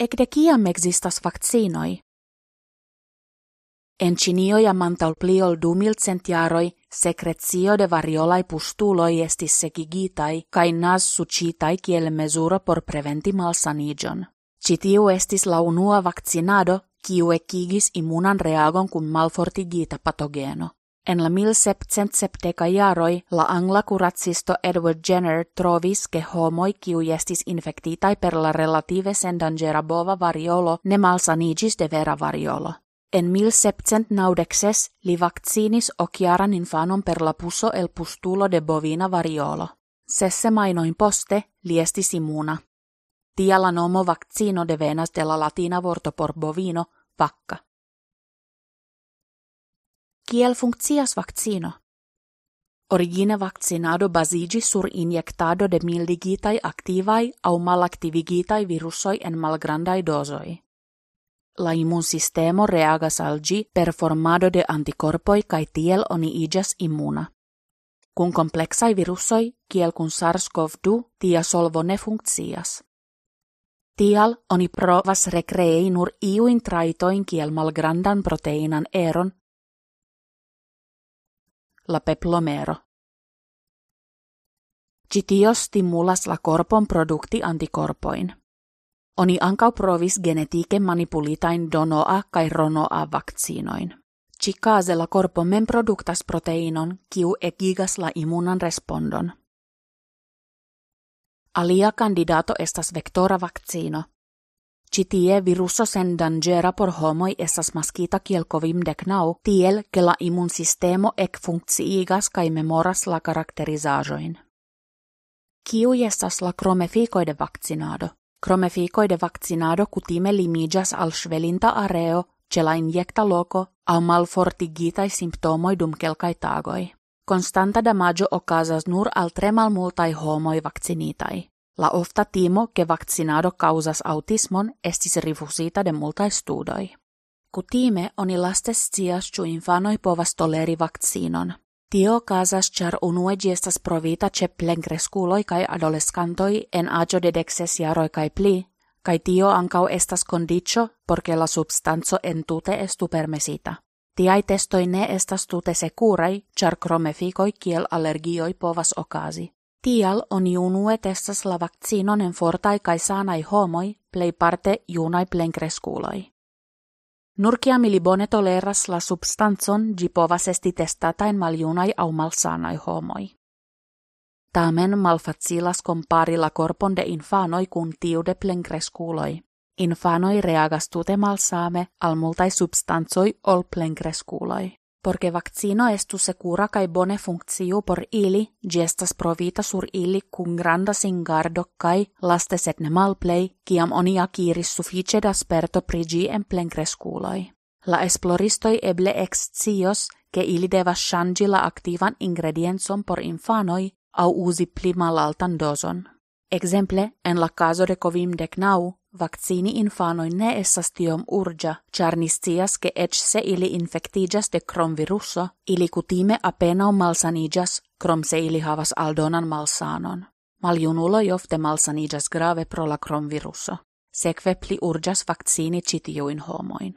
ec de ciam existas vaccinoi. En cinio ja mantal pliol dumil centiaroi secretio de variolai pustuloi estis segigitai kai nas sucitai kiel mesuro por preventi malsanigion. Citiu estis la unua vaccinado kiu ekigis immunan reagon kun malfortigita patogeno. En la 1770 jaroj la angla kuracisto Edward Jenner trovis ke homoj kiu estis per la relative sendangera bova variolo ne malsanigis de vera variolo. En 1796 li vaccinis occhiaran infanon per la puso el pustulo de bovina variolo. Sesse mainoin poste li estis immuna. Tia nomo vaccino devenas de la latina vorto por bovino, vacca. Kiel funkcias vaccino? Origine vaccinado basigi sur injectado de mildigitai activai au malactivigitai virusoi en malgrandai dosoi. La immunsistemo reagas al gi per formado de anticorpoi kai tiel oni igas immuna. Kun komplexai virusoi, kiel kun SARS-CoV-2, tia solvo ne funkcias. Tial oni provas recreei nur iuin traitoin kiel malgrandan proteinan eron la peplomero. Citio stimulas la corpon produkti antikorpoin. Oni ankau provis genetike manipulitain donoa kai ronoa vaktsiinoin. Cicase la men produktas proteinon, kiu egigas la immunan respondon. Alia candidato estas vectora Citie viruso sen dangera por homoi essas maskita kiel covim decnau, tiel ke la immunsistemo ec funkciigas kai memoras la karakterizajoin. Kiu estas la cromeficoide vaccinado? Cromeficoide vaccinado kutime limigas al svelinta areo, ce la injecta loco, au malfortigitai symptomoi dum kelkai tagoi. Constanta damaggio okazas nur al tre malmultai homoi vaccinitai. La ofta timo che vaccinado causas autismon estis rifusita de multae studoi. Kutime oni lastes scias ciu infanoi povas toleri vaccinon. Tio casas char unue estas provita ce plenkreskuloi kai adolescantoi en agio de dexes jaroi kai pli, kai tio ancau estas condicio porque la substanzo entute estu permesita. Tiai testoi ne estas tute securai, char cromeficoi kiel allergioi povas okasi. Tial oni unue testas la vaccinon en fortai kai sanai homoi, plei parte junai plenkreskuloi. Nur kiam ili bone toleras la substanzon, gi povas esti testatain maljunai au malsanai homoi. Tamen malfacilas compari la corpon de infanoi kun tiu de plenkreskuloi. Infanoi reagas tute malsame al multai substanzoi ol plenkreskuloi porque vaccino secura kai bone funkciu por ili, estas provita sur ili kun granda singardo kai laste sed ne malplay, kiam oni akiris suffice da sperto pri gi en plenkreskuloi. La esploristoi eble excios ke ili devas shangi la aktivan ingredienson por infanoi au usi pli malaltan dozon. Exemple, en la caso de COVID-19, Vaccini infanoi ne essas tiom urgia, char niscias che ec se ili infectigas de krom viruso, ili kutime apenao malsanigas, krom se ili havas aldonan malsanon. Maljunuloi ofte malsanigas grave pro la krom viruso. Sekve pli urgas vaccini citiuin homoin.